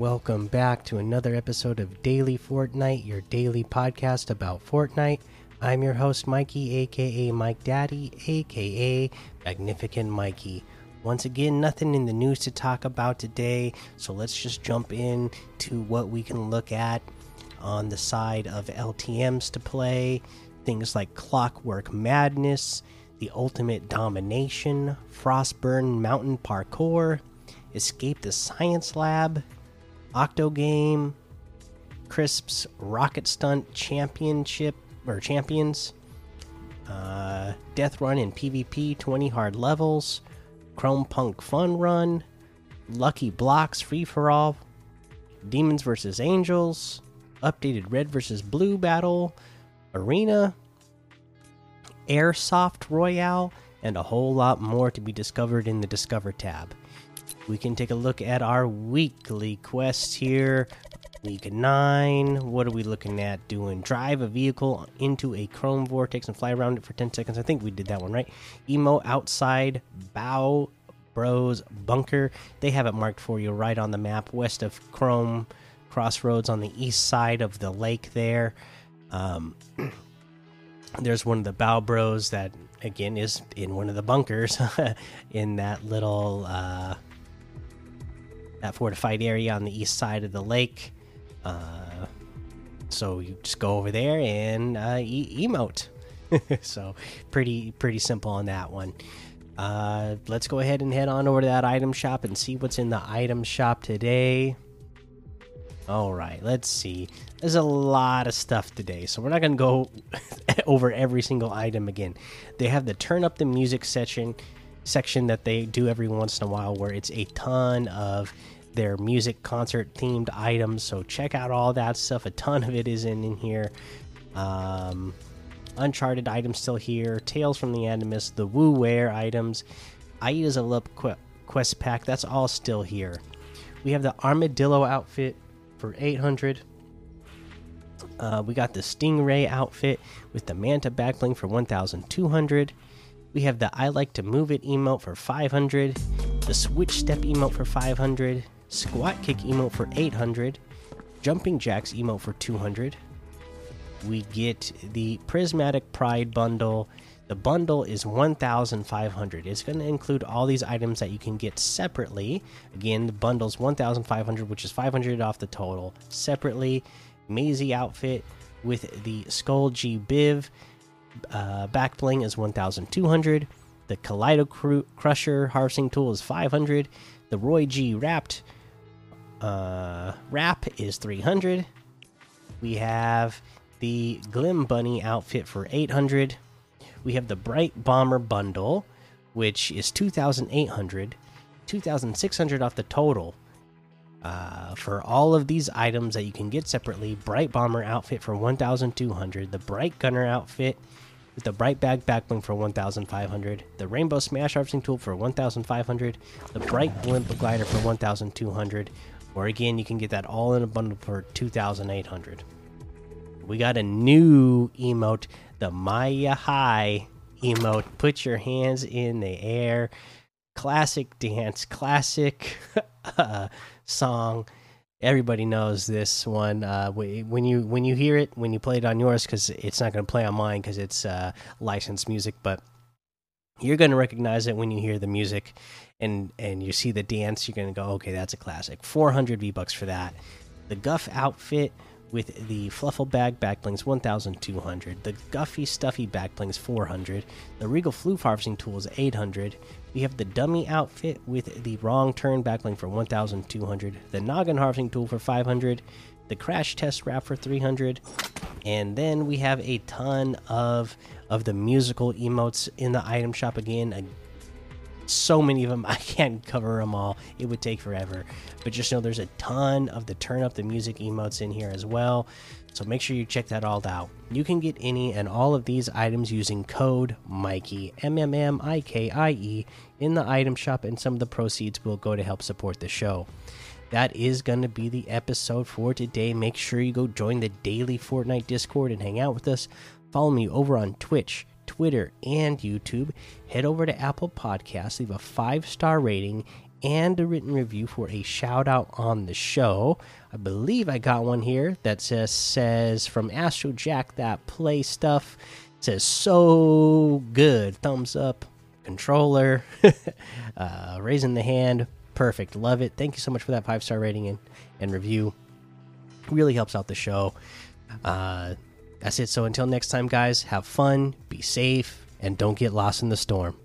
Welcome back to another episode of Daily Fortnite, your daily podcast about Fortnite. I'm your host, Mikey, aka Mike Daddy, aka Magnificent Mikey. Once again, nothing in the news to talk about today, so let's just jump in to what we can look at on the side of LTMs to play. Things like Clockwork Madness, The Ultimate Domination, Frostburn Mountain Parkour, Escape the Science Lab, Octogame, Crisp's Rocket Stunt Championship or Champions, uh, Death Run in PvP 20 hard levels, Chrome Punk Fun Run, Lucky Blocks Free for All, Demons vs Angels, updated Red vs Blue Battle, Arena, Airsoft Royale, and a whole lot more to be discovered in the Discover tab we can take a look at our weekly quests here. Week 9. What are we looking at doing? Drive a vehicle into a chrome vortex and fly around it for 10 seconds. I think we did that one, right? Emo outside Bow Bros Bunker. They have it marked for you right on the map, west of Chrome Crossroads on the east side of the lake there. Um, there's one of the Bow Bros that, again, is in one of the bunkers in that little. Uh, that fortified area on the east side of the lake. Uh, so you just go over there and uh, e emote. so pretty pretty simple on that one. Uh, let's go ahead and head on over to that item shop and see what's in the item shop today. All right, let's see. There's a lot of stuff today, so we're not going to go over every single item again. They have the turn up the music section section that they do every once in a while where it's a ton of their music concert themed items. So check out all that stuff. A ton of it is in, in here. Um, uncharted items still here. Tales from the animus the woo wear items aida's a lip quest pack that's all still here. We have the armadillo outfit for 800 uh, we got the stingray outfit with the manta backbling for 1200 we have the I like to move it emote for 500, the switch step emote for 500, squat kick emote for 800, jumping jacks emote for 200. We get the prismatic pride bundle. The bundle is 1500. It's going to include all these items that you can get separately. Again, the bundle's 1500, which is 500 off the total. Separately, Maisie outfit with the Skull G Biv uh, back bling is 1200 the kaleido crusher harvesting tool is 500 the roy g wrapped uh, wrap is 300 we have the glim bunny outfit for 800 we have the bright bomber bundle which is 2800 2600 off the total uh, for all of these items that you can get separately bright bomber outfit for 1200 the bright gunner outfit with the bright bag backbling for 1500 the rainbow smash harvesting tool for 1500 the bright blimp glider for 1200 or again you can get that all in a bundle for 2800 we got a new emote the maya high emote. Put your hands in the air. Classic dance classic uh, song everybody knows this one. Uh, when you when you hear it, when you play it on yours, because it's not going to play on mine because it's uh, licensed music, but you're going to recognize it when you hear the music and and you see the dance. You're going to go, okay, that's a classic. 400 V bucks for that. The Guff outfit with the Fluffle Bag backblings 1200. The Guffy Stuffy backblings 400. The Regal Floof Harvesting Tool is 800. We have the Dummy outfit with the Wrong Turn backbling for 1200. The Noggin Harvesting Tool for 500. The Crash Test Wrap for 300. And then we have a ton of of the musical emotes in the item shop again so many of them. I can't cover them all. It would take forever. But just know there's a ton of the turn up the music emotes in here as well. So make sure you check that all out. You can get any and all of these items using code Mikey M M M I K I E in the item shop, and some of the proceeds will go to help support the show. That is going to be the episode for today. Make sure you go join the daily Fortnite Discord and hang out with us. Follow me over on Twitch Twitter, and YouTube. Head over to Apple Podcasts, leave a five star rating and a written review for a shout out on the show. I believe I got one here that says says from Astro Jack that play stuff says so good thumbs up controller uh, raising the hand perfect love it thank you so much for that five star rating and, and review really helps out the show uh, that's it. So until next time guys have fun be safe and don't get lost in the storm